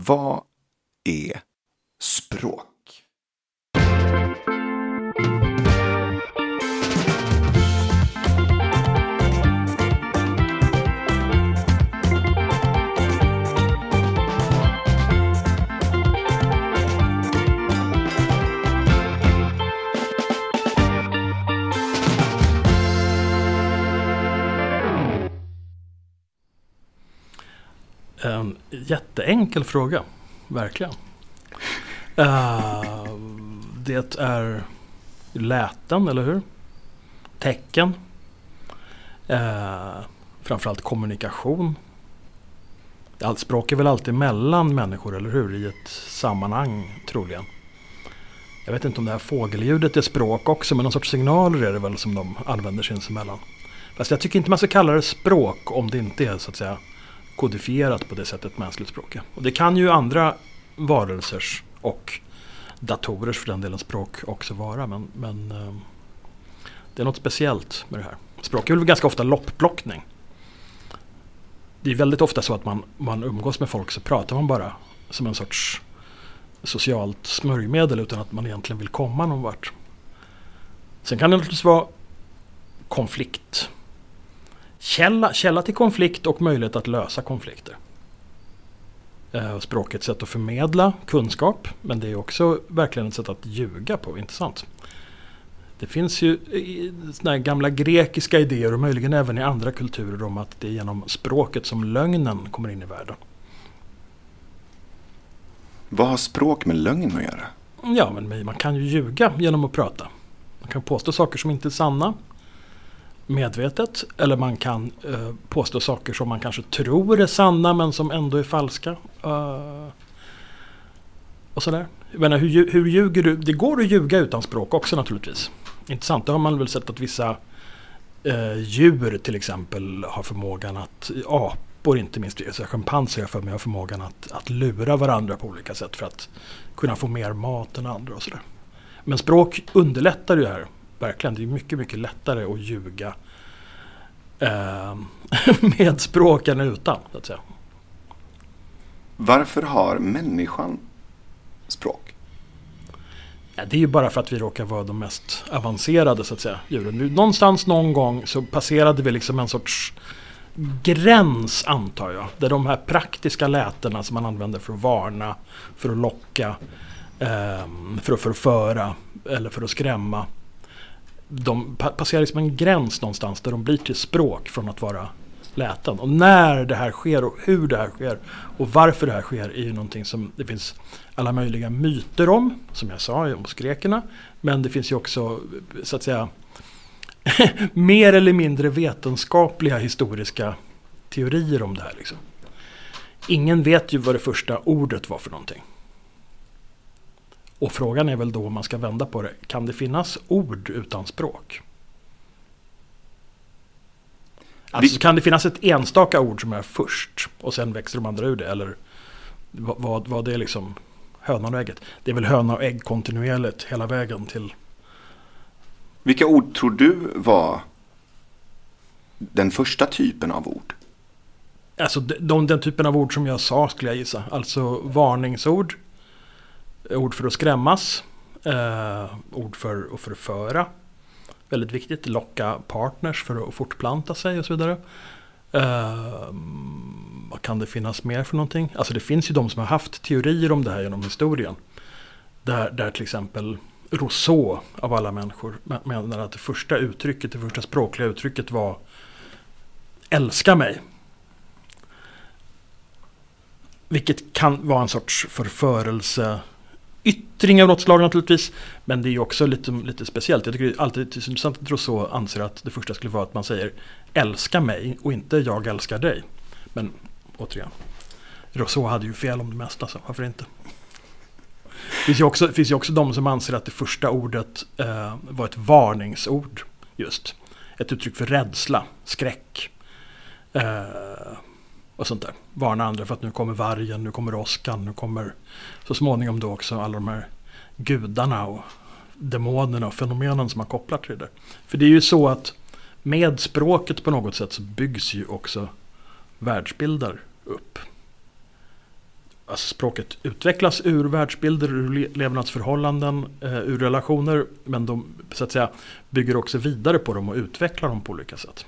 Vad är språk? En jätteenkel fråga, verkligen. Uh, det är läten, eller hur? Tecken. Uh, framförallt kommunikation. Allt språk är väl alltid mellan människor, eller hur? I ett sammanhang, troligen. Jag vet inte om det här fågelljudet är språk också, men någon sorts signaler är det väl som de använder sinsemellan. Fast jag tycker inte man ska kalla det språk om det inte är så att säga kodifierat på det sättet mänskligt språk är. Och det kan ju andra varelsers och datorers för den delen språk också vara. Men, men eh, det är något speciellt med det här. Språk är väl ganska ofta loppplockning. Det är väldigt ofta så att man, man umgås med folk så pratar man bara som en sorts socialt smörjmedel utan att man egentligen vill komma någon vart. Sen kan det naturligtvis vara konflikt källa, källa till konflikt och möjlighet att lösa konflikter. Eh, språk är ett sätt att förmedla kunskap men det är också verkligen ett sätt att ljuga på, inte sant? Det finns ju såna gamla grekiska idéer och möjligen även i andra kulturer om att det är genom språket som lögnen kommer in i världen. Vad har språk med lögn att göra? Ja, men man kan ju ljuga genom att prata. Man kan påstå saker som inte är sanna medvetet. Eller man kan eh, påstå saker som man kanske tror är sanna men som ändå är falska. Uh, och sådär. Jag menar, hur, hur ljuger du? Det går att ljuga utan språk också naturligtvis. Intressant, det har man väl sett att vissa eh, djur till exempel har förmågan att, apor inte minst, alltså schimpanser för mig har förmågan att, att lura varandra på olika sätt för att kunna få mer mat än andra och sådär. Men språk underlättar ju det här Verkligen, det är mycket, mycket lättare att ljuga eh, med språk än utan. Så att säga. Varför har människan språk? Ja, det är ju bara för att vi råkar vara de mest avancerade så att säga, djuren. Någonstans någon gång så passerade vi liksom en sorts gräns antar jag. Där de här praktiska lätena som man använder för att varna, för att locka, eh, för att förföra eller för att skrämma de passerar liksom en gräns någonstans där de blir till språk från att vara läten. Och när det här sker och hur det här sker och varför det här sker är ju någonting som det finns alla möjliga myter om, som jag sa hos grekerna. Men det finns ju också, så att säga, mer eller mindre vetenskapliga historiska teorier om det här. Liksom. Ingen vet ju vad det första ordet var för någonting. Och frågan är väl då om man ska vända på det. Kan det finnas ord utan språk? Alltså kan det finnas ett enstaka ord som är först och sen växer de andra ur det? Eller vad, vad det är liksom hönan och ägget? Det är väl höna och ägg kontinuerligt hela vägen till... Vilka ord tror du var den första typen av ord? Alltså de, den typen av ord som jag sa skulle jag gissa. Alltså varningsord ord för att skrämmas. Eh, ord för att förföra. Väldigt viktigt. Locka partners för att fortplanta sig och så vidare. Eh, vad kan det finnas mer för någonting? Alltså det finns ju de som har haft teorier om det här genom historien. Där, där till exempel Rousseau av alla människor menar att det första uttrycket, det första språkliga uttrycket var älska mig. Vilket kan vara en sorts förförelse yttring av något slag naturligtvis. Men det är också lite, lite speciellt. Jag tycker det är alltid intressant att Rousseau anser att det första skulle vara att man säger älska mig och inte jag älskar dig. Men återigen, Rousseau hade ju fel om det mesta så varför inte? Det finns ju också, finns ju också de som anser att det första ordet eh, var ett varningsord. Just. Ett uttryck för rädsla, skräck. Eh, och sånt där. Varna andra för att nu kommer vargen, nu kommer åskan, nu kommer så småningom då också alla de här gudarna och demonerna och fenomenen som man kopplar till det. För det är ju så att med språket på något sätt så byggs ju också världsbilder upp. alltså språket utvecklas ur världsbilder, ur levnadsförhållanden, eh, ur relationer. Men de så att säga, bygger också vidare på dem och utvecklar dem på olika sätt.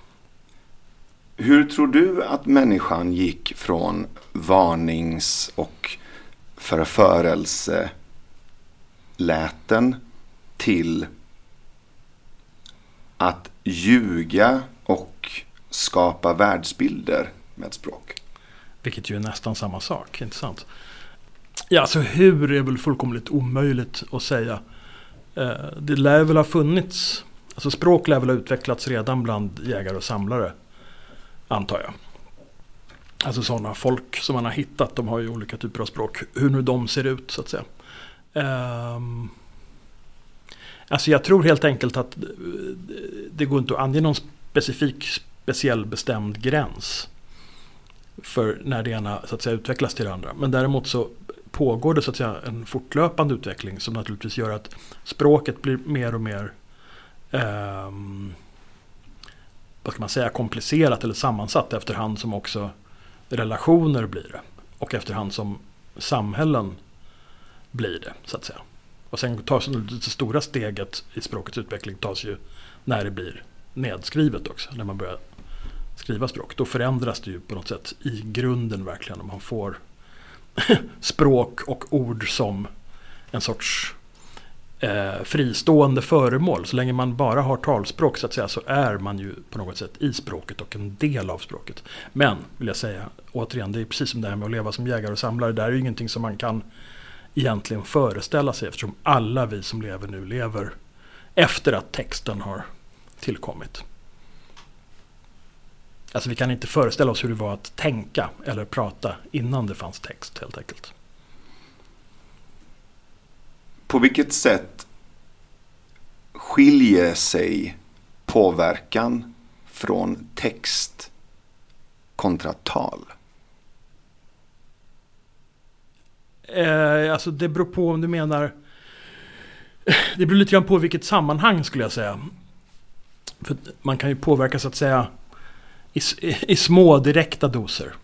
Hur tror du att människan gick från varnings och förförelseläten till att ljuga och skapa världsbilder med språk? Vilket ju är nästan samma sak, inte sant? Ja, alltså hur är väl fullkomligt omöjligt att säga. Eh, det lär väl ha funnits, alltså språk lär väl ha utvecklats redan bland jägare och samlare. Antar jag. Alltså sådana folk som man har hittat, de har ju olika typer av språk. Hur nu de ser ut så att säga. Um, alltså jag tror helt enkelt att det går inte att ange någon specifik, speciell bestämd gräns. För när det ena så att säga, utvecklas till det andra. Men däremot så pågår det så att säga en fortlöpande utveckling som naturligtvis gör att språket blir mer och mer um, vad ska man säga, komplicerat eller sammansatt efterhand som också relationer blir det. Och efterhand som samhällen blir det, så att säga. Och sen tas det stora steget i språkets utveckling tas ju när det blir nedskrivet också. När man börjar skriva språk. Då förändras det ju på något sätt i grunden verkligen. Om man får språk och ord som en sorts eh, fristående föremål. Så länge man bara har talspråk så att säga så är man ju på något sätt i språket och en del av språket. Men, vill jag säga, återigen, det är precis som det här med att leva som jägare och samlare. Det här är ju ingenting som man kan egentligen föreställa sig eftersom alla vi som lever nu lever efter att texten har tillkommit. Alltså vi kan inte föreställa oss hur det var att tänka eller prata innan det fanns text helt enkelt. På vilket sätt skiljer sig påverkan från text kontra tal? Eh, alltså det beror på om du menar... Det beror lite grann på vilket sammanhang skulle jag säga. För man kan ju påverka så att säga i, i små direkta doser.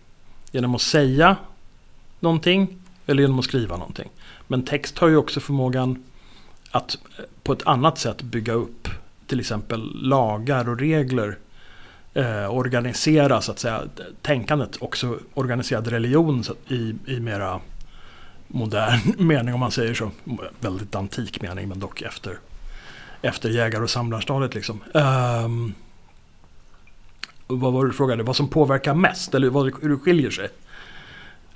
Genom att säga någonting eller genom att skriva någonting. Men text har ju också förmågan att eh, på ett annat sätt bygga upp till exempel lagar och regler. Eh, organisera så att säga tänkandet. Också organiserad religion i, i mera modern mening om man säger så. Väldigt antik mening men dock efter, efter jägar och samlarstadiet. Liksom. Um, vad var det du frågade? Vad som påverkar mest? Eller vad, hur det skiljer sig?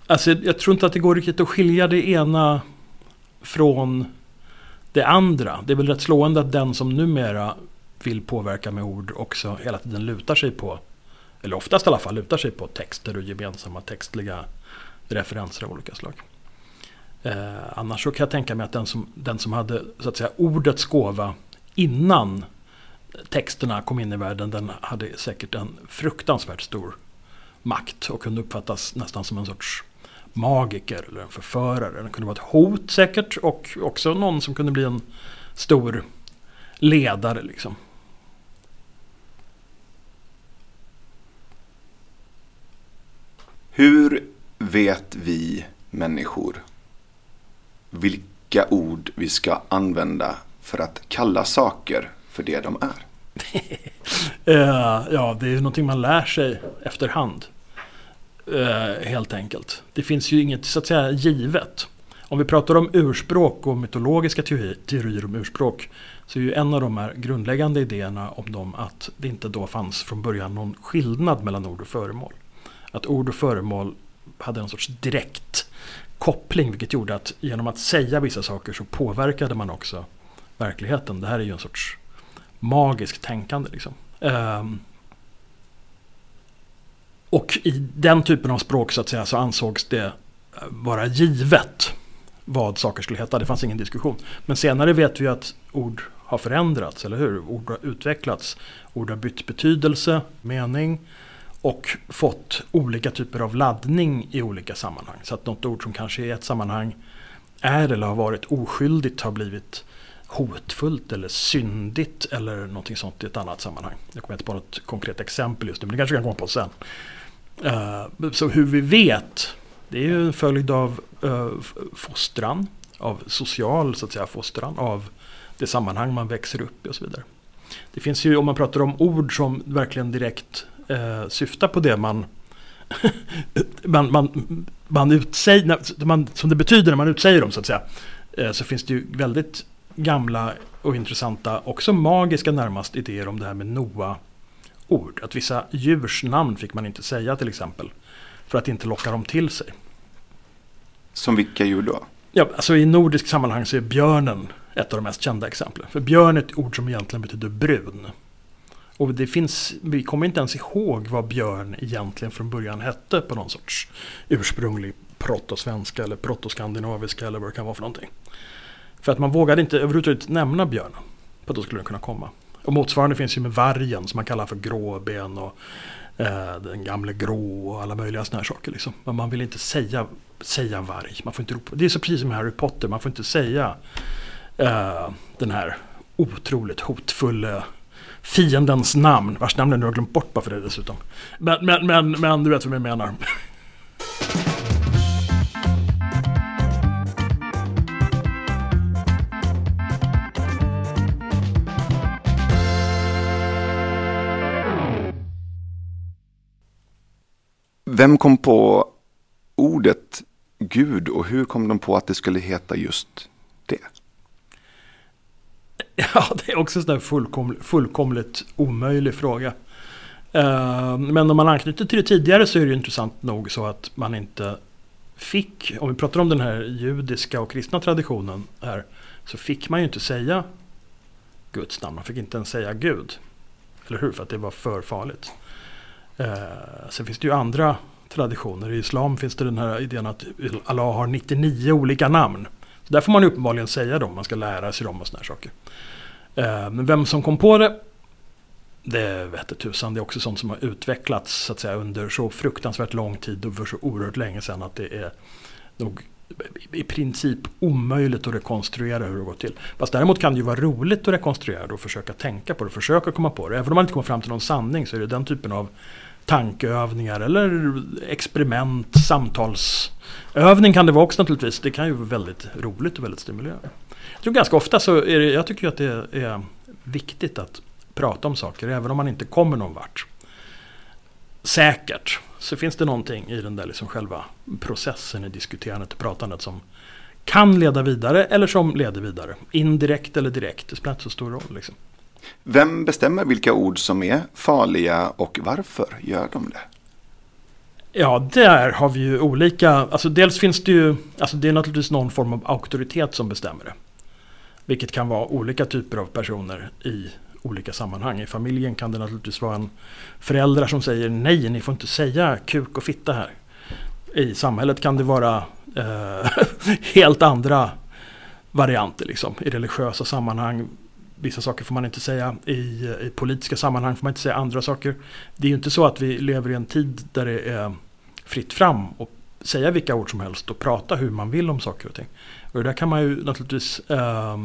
Alltså, jag tror inte att det går riktigt att skilja det ena från det andra. Det är väl rätt slående att den som numera vill påverka med ord också hela tiden lutar sig på, eller oftast i alla fall lutar sig på texter och gemensamma textliga referenser av olika slag. Eh, annars så kan jag tänka mig att den som, den som hade så att säga ordets gåva innan texterna kom in i världen, den hade säkert en fruktansvärt stor makt och kunde uppfattas nästan som en sorts magiker eller en förförare. Den kunde vara ett hot säkert och också någon som kunde bli en stor ledare liksom. Hur vet vi människor vilka ord vi ska använda för att kalla saker för det de är? uh, ja, det är någonting man lär sig efterhand. Eh, helt enkelt. Det finns ju inget så att säga givet. Om vi pratar om urspråk och mytologiska teorier om urspråk så är ju en av de här grundläggande idéerna om dem att det inte då fanns från början någon skillnad mellan ord och föremål. Att ord och föremål hade en sorts direkt koppling vilket gjorde att genom att säga vissa saker så påverkade man också verkligheten. Det här är ju en sorts magiskt tänkande. Liksom. Um, och i den typen av språk så att säga så ansågs det eh, vara givet vad saker skulle heta. Det fanns ingen diskussion. Men senare vet vi att ord har förändrats, eller hur? Ord har utvecklats. Ord har bytt betydelse, mening och fått olika typer av laddning i olika sammanhang. Så att något ord som kanske i ett sammanhang är eller har varit oskyldigt har blivit hotfullt eller syndigt eller någonting sånt i ett annat sammanhang. Jag kommer inte på något konkret exempel just nu men det kanske kan komma på sen. Uh, så hur vi vet Det är ju en följd av uh, fostran, av social så att säga, fostran, av det sammanhang man växer upp i och så vidare. Det finns ju, om man pratar om ord som verkligen direkt uh, syftar på det man man, man, man utsäger, man, som det betyder när man utsäger dem så att säga. Uh, så finns det ju väldigt gamla och intressanta, också magiska närmast, idéer om det här med Noa-ord. Att vissa djurs namn fick man inte säga till exempel. För att inte locka dem till sig. Som vilka djur då? Ja, alltså i nordisk sammanhang så är björnen ett av de mest kända exemplen. För björn är ett ord som egentligen betyder brun. Och det finns, vi kommer inte ens ihåg vad björn egentligen från början hette på någon sorts ursprunglig protosvenska eller protoskandinaviska eller vad det kan vara för någonting. För att man vågade inte överhuvudtaget nämna björnen. För att då skulle den kunna komma. Och motsvarande finns ju med vargen som man kallar för gråben och eh, den gamle grå och alla möjliga sådana här saker. Liksom. Men man vill inte säga, säga varg. Man får inte ropa. Det är så precis som Harry Potter. Man får inte säga eh, den här otroligt hotfulla fiendens namn. Vars namn jag nu har glömt bort bara för det dessutom. Men, men, men, men du vet vad jag menar. Vem kom på ordet Gud och hur kom de på att det skulle heta just det? Ja, det är också en sån fullkomligt, fullkomligt omöjlig fråga. Eh, men om man anknyter till det tidigare så är det intressant nog så att man inte fick, om vi pratar om den här judiska och kristna traditionen här, så fick man ju inte säga Guds namn. Man fick inte ens säga Gud. Eller hur? För att det var för farligt. Eh, sen finns det ju andra traditioner. I islam finns det den här idén att Allah har 99 olika namn. Så där får man uppenbarligen säga dem, man ska lära sig dem och sådana saker. Eh, men vem som kom på det, det vete tusan. Det är också sånt som har utvecklats så att säga, under så fruktansvärt lång tid och för så oerhört länge sedan att det är nog i princip omöjligt att rekonstruera hur det går till. Fast däremot kan det ju vara roligt att rekonstruera det och försöka tänka på det, försöka komma på det. Även om man inte kommer fram till någon sanning så är det den typen av tankeövningar eller experiment, samtalsövning kan det vara också naturligtvis. Det kan ju vara väldigt roligt och väldigt stimulerande. Jag tror ganska ofta så är det, jag tycker att det är viktigt att prata om saker även om man inte kommer någon vart. Säkert så finns det någonting i den där liksom själva processen i diskuterandet och pratandet som kan leda vidare eller som leder vidare. Indirekt eller direkt, det spelar inte så stor roll. Liksom. Vem bestämmer vilka ord som är farliga och varför gör de det? Ja, där har vi ju olika, alltså dels finns det ju, alltså det är naturligtvis någon form av auktoritet som bestämmer det. Vilket kan vara olika typer av personer i olika sammanhang. I familjen kan det naturligtvis vara en förälder som säger nej, ni får inte säga kuk och fitta här. I samhället kan det vara eh, helt andra varianter. Liksom. I religiösa sammanhang Vissa saker får man inte säga. I, I, politiska sammanhang får man inte säga andra saker. Det är ju inte så att vi lever i en tid där det är fritt fram att säga vilka ord som helst och prata hur man vill om saker och ting. Och det där kan man ju naturligtvis eh,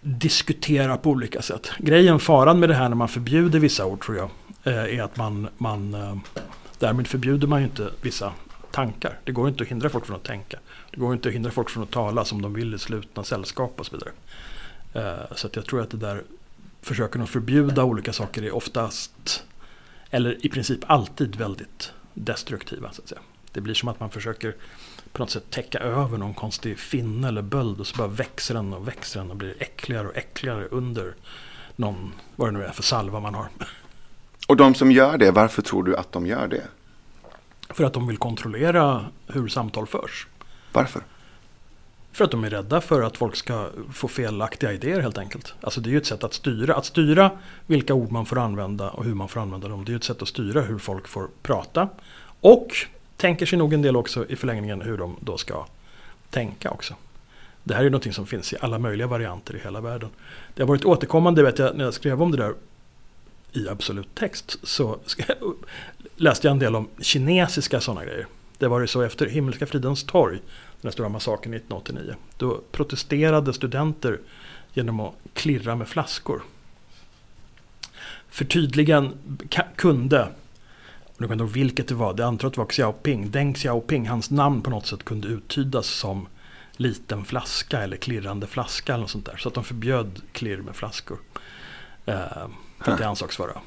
diskutera på olika sätt. Grejen, faran med det här när man förbjuder vissa ord tror jag, eh, är att man, man eh, därmed förbjuder man ju inte vissa tankar. Det går inte att hindra folk från att tänka. Det går inte att hindra folk från att tala som de vill i slutna sällskap och så vidare. Eh, så att jag tror att det där försöken att förbjuda olika saker är oftast, eller i princip alltid väldigt destruktiva. Så att säga. Det blir som att man försöker på något sätt täcka över någon konstig finne eller böld och så bara växer den och växer den och blir äckligare och äckligare under någon, vad det nu är för salva man har. Och de som gör det, varför tror du att de gör det? För att de vill kontrollera hur samtal förs. Varför? För att de är rädda för att folk ska få felaktiga idéer helt enkelt. Alltså det är ju ett sätt att styra. Att styra vilka ord man får använda och hur man får använda dem. Det är ju ett sätt att styra hur folk får prata. Och tänker sig nog en del också i förlängningen hur de då ska tänka också. Det här är något som finns i alla möjliga varianter i hela världen. Det har varit återkommande, vet jag, när jag skrev om det där i absolut text så läste jag en del om kinesiska sådana grejer. Det var ju så efter Himmelska fridens torg, den stora massakern 1989. Då protesterade studenter genom att klirra med flaskor. För tydligen kunde Och jag kommer inte ihåg vilket det var. Det antar att det var Xiaoping. Deng Xiaoping, hans namn på något sätt kunde uttydas som liten flaska eller klirrande flaska eller något sånt där. Så att de förbjöd klirr med flaskor. Eh, för att det ansågs vara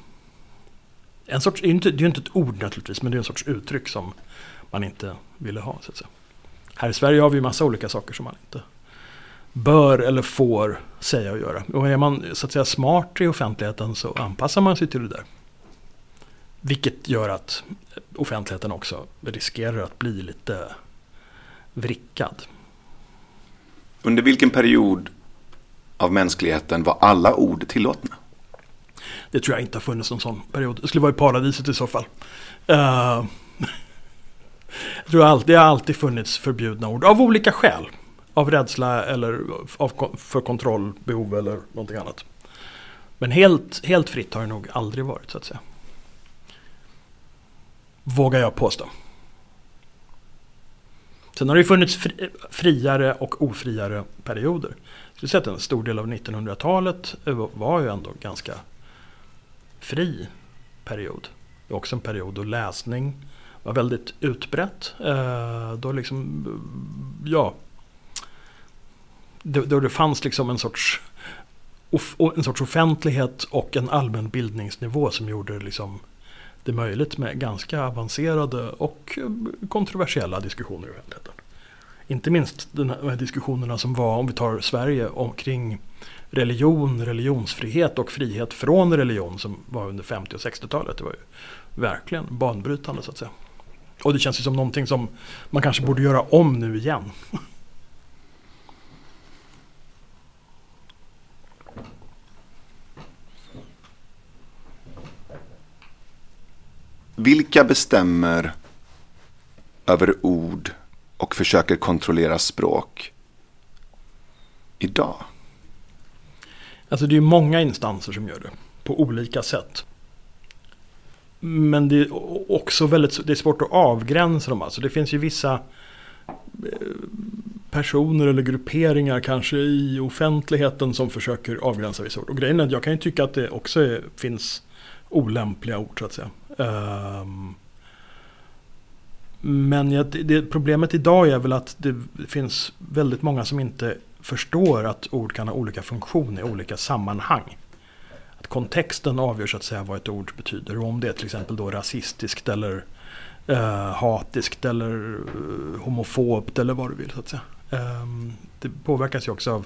en sorts, det är ju inte ett ord naturligtvis, men det är en sorts uttryck som man inte ville ha. Så att säga. Här i Sverige har vi massa olika saker som man inte bör eller får säga och göra. Och är man så att säga smart i offentligheten så anpassar man sig till det där. Vilket gör att offentligheten också riskerar att bli lite vrickad. Under vilken period av mänskligheten var alla ord tillåtna? Det tror jag inte har funnits någon sån period. Det skulle vara i paradiset i så fall. Uh, jag tror det har alltid funnits förbjudna ord av olika skäl. Av rädsla eller av, för kontrollbehov eller någonting annat. Men helt, helt fritt har det nog aldrig varit så att säga. Vågar jag påstå. Sen har det funnits fri, friare och ofriare perioder. Jag skulle säga att en stor del av 1900-talet var ju ändå ganska fri period. Det var också en period då läsning var väldigt utbrett. Eh, då liksom, ja, då det fanns liksom en sorts, en sorts offentlighet och en allmän bildningsnivå som gjorde det liksom det möjligt med ganska avancerade och kontroversiella diskussioner i offentligheten. Inte minst de här diskussionerna som var, om vi tar Sverige, omkring religion, religionsfrihet och frihet från religion som var under 50 och 60-talet. Det var ju verkligen banbrytande så att säga. Och det känns ju som någonting som man kanske borde göra om nu igen. Vilka bestämmer över ord och försöker kontrollera språk idag? Alltså det är många instanser som gör det på olika sätt. Men det är också väldigt det är svårt att avgränsa dem. Alltså det finns ju vissa eh, personer eller grupperingar kanske i offentligheten som försöker avgränsa vissa ord. Och grejen är att jag kan ju tycka att det också är, finns olämpliga ord så att säga. Um, men jag, det, problemet idag är väl att det finns väldigt många som inte förstår att ord kan ha olika funktioner i olika sammanhang. Att kontexten avgör så att säga vad ett ord betyder. Och om det är till exempel då rasistiskt eller eh, hatiskt eller eh, homofobt eller vad du vill. så att säga. Eh, det påverkas ju också av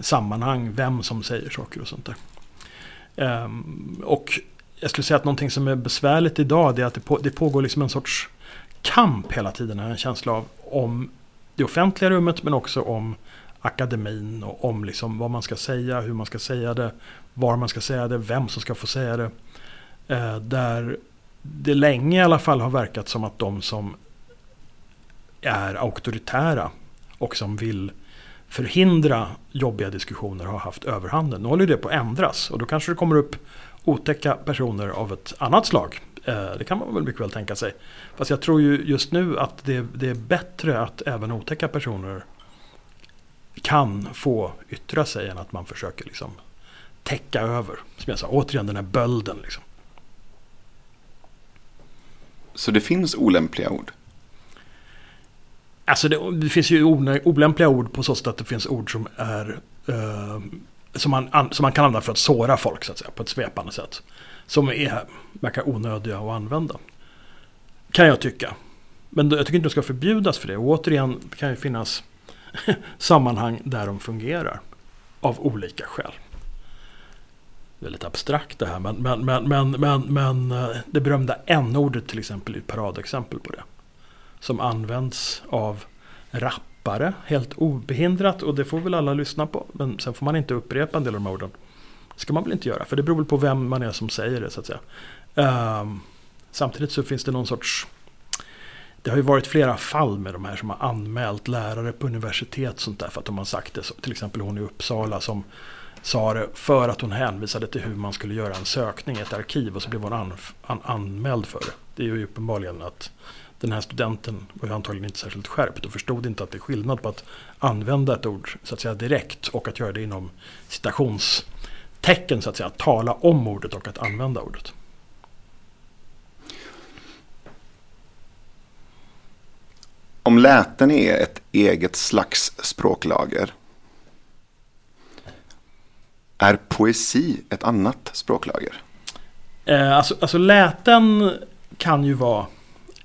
sammanhang, vem som säger saker och sånt där. Ehm, och jag skulle säga att någonting som är besvärligt idag är att det, på, det pågår liksom en sorts kamp hela tiden. En känsla av om det offentliga rummet men också om akademin och om liksom vad man ska säga, hur man ska säga det, var man ska säga det, vem som ska få säga det. Eh, där det länge i alla fall har verkat som att de som är auktoritära och som vill förhindra jobbiga diskussioner har haft överhanden. Nu håller det på att ändras och då kanske det kommer upp otäcka personer av ett annat slag. Eh, det kan man väl mycket väl tänka sig. Fast jag tror ju just nu att det, det är bättre att även otäcka personer kan få yttra sig än att man försöker liksom täcka över. Som jag sa, återigen den här bölden. Liksom. Så det finns olämpliga ord? Alltså det, det finns ju olämpliga ord på så sätt att det finns ord som är eh, som, man, som man kan använda för att såra folk så att säga, på ett svepande sätt. Som är, verkar onödiga att använda. Kan jag tycka. Men jag tycker inte de ska förbjudas för det. Och återigen det kan ju finnas sammanhang där de fungerar. Av olika skäl. Det är lite abstrakt det här men, men, men, men, men, men eh, det berömda n-ordet till exempel är ett paradexempel på det. Som används av rappare helt obehindrat och det får väl alla lyssna på. Men sen får man inte upprepa en del av de här orden. Det ska man väl inte göra för det beror väl på vem man är som säger det så att säga. Um, samtidigt så finns det någon sorts det har ju varit flera fall med de här som har anmält lärare på universitet sånt där för att de har sagt det. Till exempel hon i Uppsala som sa det för att hon hänvisade till hur man skulle göra en sökning i ett arkiv och så blev hon an, an, anmäld för det. Det är ju uppenbarligen att den här studenten var ju antagligen inte särskilt skärpt och förstod inte att det är skillnad på att använda ett ord så att säga direkt och att göra det inom citationstecken så att säga. Att tala om ordet och att använda ordet. Om läten är ett eget slags språklager. Är poesi ett annat språklager? Eh, alltså, alltså läten kan ju vara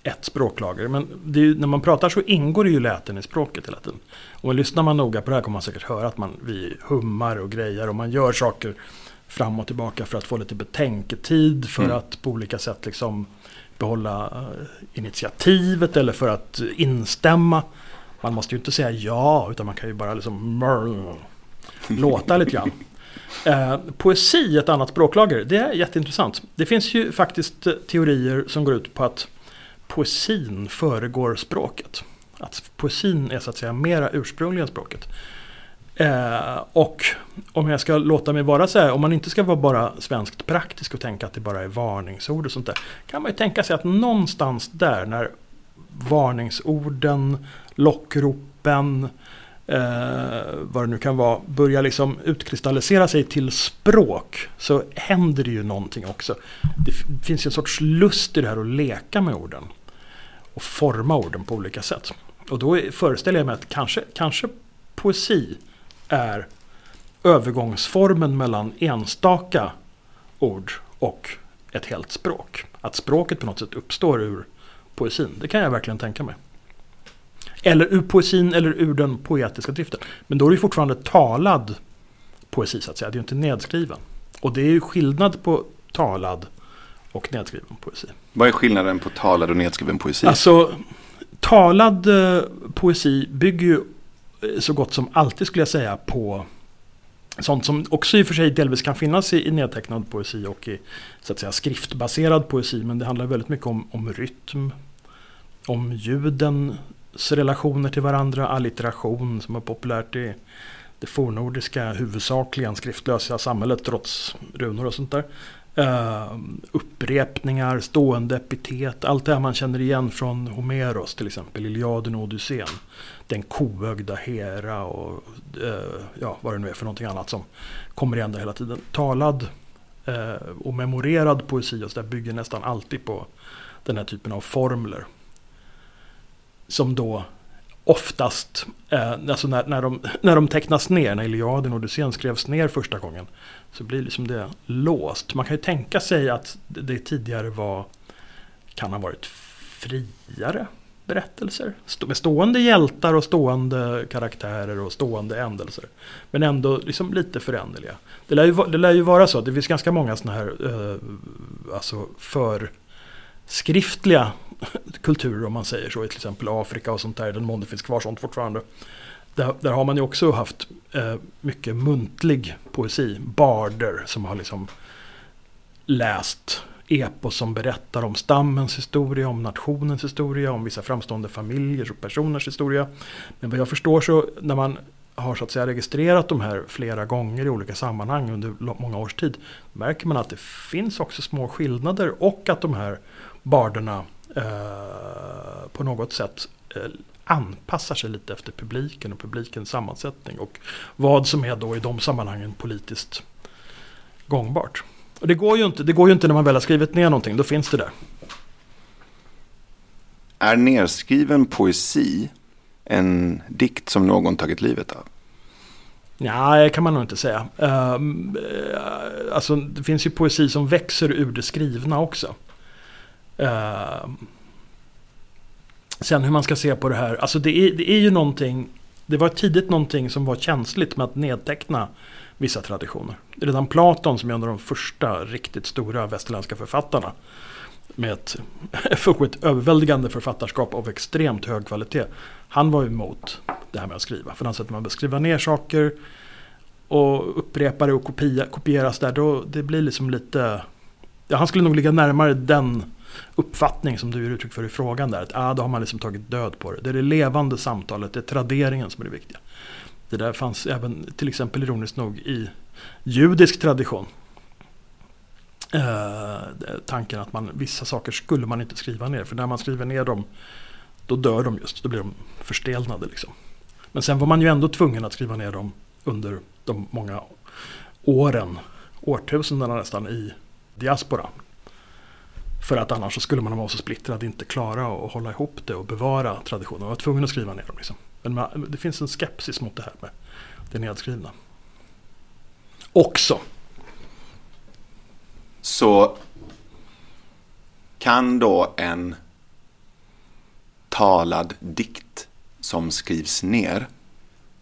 ett språklager. Men ju, när man pratar så ingår det ju läten i språket hela tiden. Och lyssnar man noga på det här kommer man säkert höra att man, vi hummar och grejer och man gör saker fram och tillbaka för att få lite betänketid. För mm. att på olika sätt liksom behålla eh, initiativet eller för att instämma. Man måste ju inte säga ja utan man kan ju bara liksom låta lite grann. Eh, poesi, ett annat språklager, det är jätteintressant. Det finns ju faktiskt teorier som går ut på att poesin föregår språket. Att poesin är så att säga mera ursprunglig än språket. Eh, och om jag ska låta mig vara så här, om man inte ska vara bara svenskt praktisk och tänka att det bara är varningsord och sånt där. Kan man ju tänka sig att någonstans där när varningsorden, lockropen, eh, vad det nu kan vara, börjar liksom utkristallisera sig till språk så händer det ju någonting också. Det finns ju en sorts lust i det här att leka med orden. Och forma orden på olika sätt. Och då föreställer jag mig att kanske, kanske poesi är övergångsformen mellan enstaka ord och ett helt språk. Att språket på något sätt uppstår ur poesin. Det kan jag verkligen tänka mig. Eller ur poesin eller ur den poetiska driften. Men då är det fortfarande talad poesi så att säga. Det är ju inte nedskriven. Och det är ju skillnad på talad och nedskriven poesi. Vad är skillnaden på talad och nedskriven poesi? Alltså, talad eh, poesi bygger ju så gott som alltid skulle jag säga på sånt som också i och för sig delvis kan finnas i, i nedtecknad poesi och i så att säga, skriftbaserad poesi. Men det handlar väldigt mycket om, om rytm, om ljudens relationer till varandra, allitteration som är populärt i det fornordiska huvudsakligen skriftlösa samhället trots runor och sånt där. Uh, upprepningar, stående epitet, allt det här man känner igen från Homeros till exempel, Iliaden och Odysseen. Den koögda Hera och uh, ja, vad det nu är för någonting annat som kommer igen där hela tiden. Talad uh, och memorerad poesi och så där bygger nästan alltid på den här typen av formler. Som då oftast, eh, alltså när, när, de, när de tecknas ner, när Iliaden och Odysséen skrevs ner första gången, så blir liksom det låst. Man kan ju tänka sig att det tidigare var, kan ha varit friare berättelser. Med stående hjältar och stående karaktärer och stående ändelser. Men ändå liksom lite föränderliga. Det lär, ju, det lär ju vara så att det finns ganska många sådana här eh, alltså för skriftliga kulturer om man säger så, i till exempel Afrika och sånt där, den mån det finns kvar sånt fortfarande. Där, där har man ju också haft eh, mycket muntlig poesi, barder som har liksom läst epos som berättar om stammens historia, om nationens historia, om vissa framstående familjers och personers historia. Men vad jag förstår så när man har så att säga registrerat de här flera gånger i olika sammanhang under många års tid märker man att det finns också små skillnader och att de här barderna eh, på något sätt eh, anpassar sig lite efter publiken och publikens sammansättning och vad som är då i de sammanhangen politiskt gångbart. Och det går ju inte, det går ju inte när man väl har skrivit ner någonting, då finns det där. Är nerskriven poesi en dikt som någon tagit livet av? Nej, det kan man nog inte säga. Uh, alltså, det finns ju poesi som växer ur det skrivna också. Uh, sen hur man ska se på det här. Alltså det är, det är ju någonting. Det var tidigt någonting som var känsligt med att nedteckna vissa traditioner. Redan Platon som är en av de första riktigt stora västerländska författarna. Med ett, ett överväldigande författarskap av extremt hög kvalitet. Han var emot det här med att skriva. För han sa att man skriva ner saker och upprepa det och kopia, kopieras där. Då, det blir liksom lite... Ja, han skulle nog ligga närmare den uppfattning som du ger uttryck för i frågan där. Att ah, då har man liksom tagit död på det. Det är det levande samtalet, det är traderingen som är det viktiga. Det där fanns även till exempel ironiskt nog i judisk tradition. Eh, tanken att man, vissa saker skulle man inte skriva ner. För när man skriver ner dem då dör de just. Då blir de förstelnade. Liksom. Men sen var man ju ändå tvungen att skriva ner dem under de många åren, årtusendena nästan, i diaspora. För att annars så skulle man vara så splittrad, inte klara att hålla ihop det och bevara traditionen. Man var tvungen att skriva ner dem. Liksom. Men det finns en skepsis mot det här med det nedskrivna. Också. Så kan då en talad dikt som skrivs ner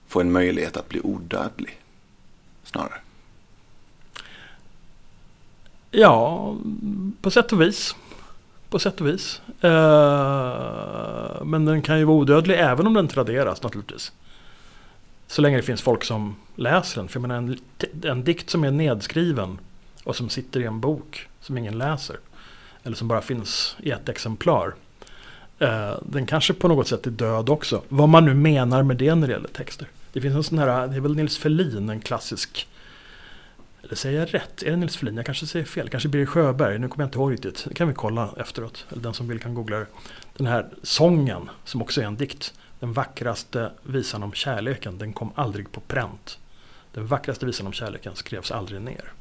få en möjlighet att bli odödlig? Snarare. Ja, på sätt och vis. På sätt och vis. Eh, men den kan ju vara odödlig även om den traderas naturligtvis. Så länge det finns folk som läser den. För jag menar, en, en dikt som är nedskriven och som sitter i en bok som ingen läser. Eller som bara finns i ett exemplar. Eh, den kanske på något sätt är död också. Vad man nu menar med det när det gäller texter. Det finns en sån här, det är väl Nils Ferlin, en klassisk eller säger jag rätt? Är det Nils Ferlin? Jag kanske säger fel. Kanske Birger Sjöberg. Nu kommer jag inte ihåg riktigt. Det kan vi kolla efteråt. Eller den som vill kan googla det. Den här sången, som också är en dikt. Den vackraste visan om kärleken, den kom aldrig på pränt. Den vackraste visan om kärleken skrevs aldrig ner.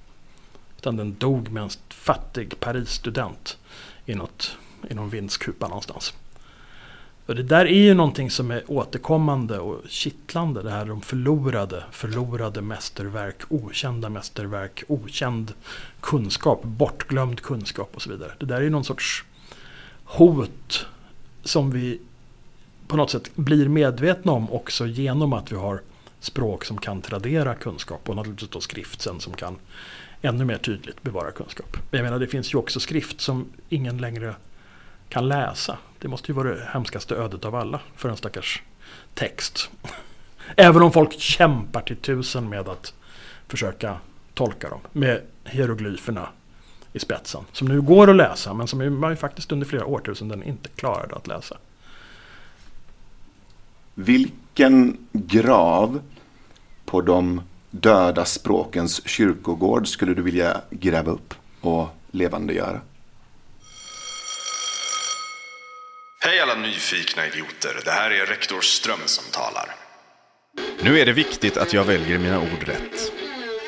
Utan den dog med en fattig Paris-student i, något, i någon vindskupa någonstans. Och det där är ju någonting som är återkommande och kittlande. Det här de förlorade, förlorade mästerverk, okända mästerverk, okänd kunskap, bortglömd kunskap och så vidare. Det där är ju någon sorts hot som vi på något sätt blir medvetna om också genom att vi har språk som kan tradera kunskap och naturligtvis då skrift sen som kan ännu mer tydligt bevara kunskap. Men jag menar det finns ju också skrift som ingen längre kan läsa. Det måste ju vara det hemskaste ödet av alla för en stackars text. Även om folk kämpar till tusen med att försöka tolka dem med hieroglyferna i spetsen. Som nu går att läsa men som man ju faktiskt under flera årtusenden inte klarade att läsa. Vilken grav på de döda språkens kyrkogård skulle du vilja gräva upp och levandegöra? Hej alla nyfikna idioter. Det här är rektor Ström som talar. Nu är det viktigt att jag väljer mina ord rätt.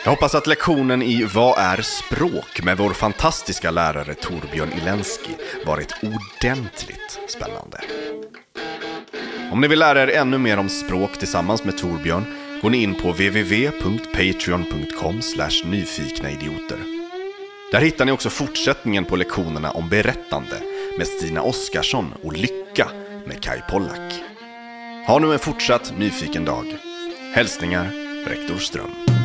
Jag hoppas att lektionen i Vad är språk med vår fantastiska lärare Torbjörn Ilenski varit ordentligt spännande. Om ni vill lära er ännu mer om språk tillsammans med Torbjörn går ni in på www.patreon.com nyfikna idioter. Där hittar ni också fortsättningen på lektionerna om berättande med Stina Oskarsson och Lycka med Kai Pollak. Ha nu en fortsatt nyfiken dag. Hälsningar, rektor Ström.